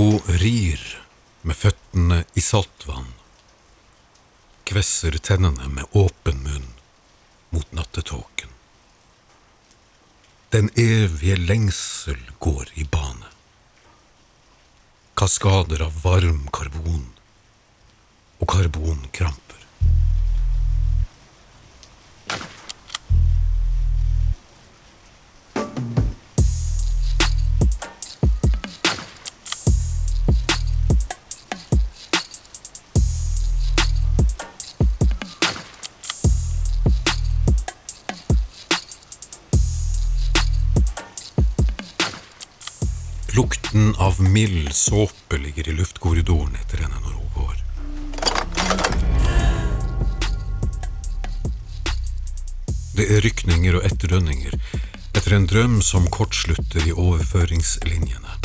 Hun rir med føttene i saltvann, kvesser tennene med åpen munn mot nattetåken. Den evige lengsel går i bane. Kaskader av varm karbon og karbonkramper. Mild såpe ligger i luftkorridoren etter henne når hun går. Det er rykninger og etterdønninger etter en drøm som kortslutter i overføringslinjene.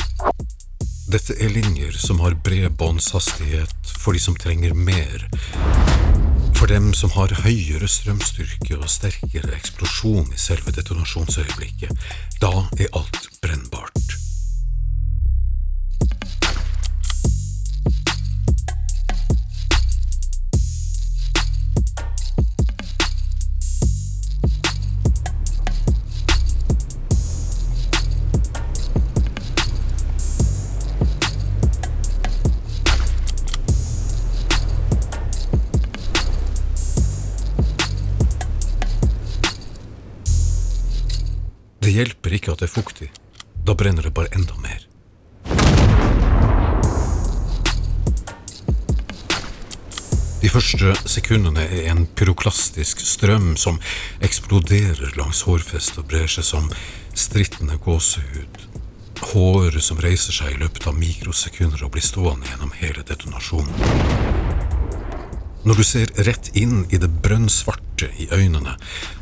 Dette er linjer som har bred båndshastighet for de som trenger mer. For dem som har høyere strømstyrke og sterkere eksplosjon i selve detonasjonsøyeblikket. Da er alt brennbart. Ikke at det er fuktig. Da brenner det bare enda mer. De første sekundene er en pyroklastisk strøm som eksploderer langs hårfestet og brer seg som strittende gåsehud. Håret som reiser seg i løpet av mikrosekunder og blir stående gjennom hele detonasjonen. Når du ser rett inn i det brønnsvarte i øynene,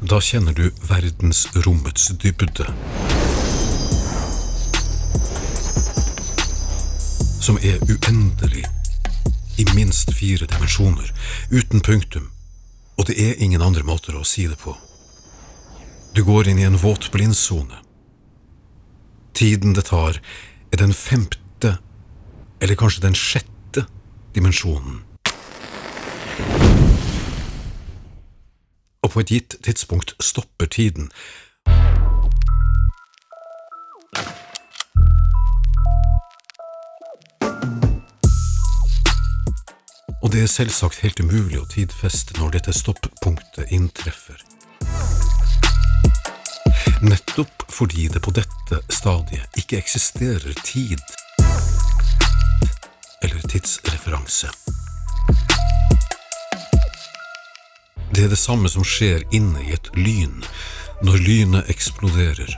da kjenner du verdensrommets dybde. Som er uendelig i minst fire dimensjoner, uten punktum, og det er ingen andre måter å si det på. Du går inn i en våt blindsone. Tiden det tar, er den femte, eller kanskje den sjette, dimensjonen. På et gitt tidspunkt stopper tiden. Og det er selvsagt helt umulig å tidfeste når dette stoppunktet inntreffer. Nettopp fordi det på dette stadiet ikke eksisterer tid eller tidsreferanse. Det er det samme som skjer inne i et lyn når lynet eksploderer.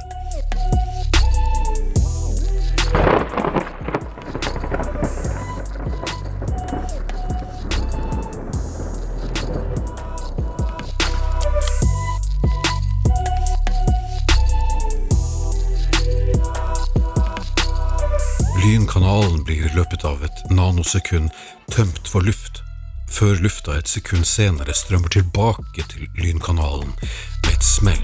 Lynkanalen blir i løpet av et nanosekund tømt for luft, før lufta et sekund senere strømmer tilbake til lynkanalen med et smell.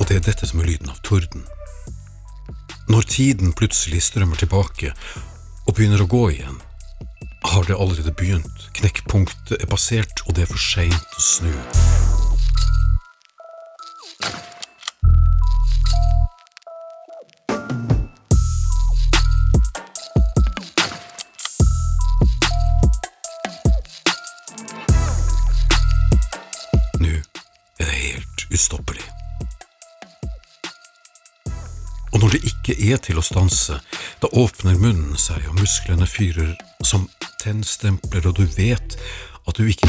Og det er dette som er lyden av torden. Når tiden plutselig strømmer tilbake og begynner å gå igjen, har det allerede begynt. Knekkpunktet er passert, og det er for seint å snu. Ikke er til å stanse, da åpner munnen seg og musklene fyrer som tennstempler, og du vet at du ikke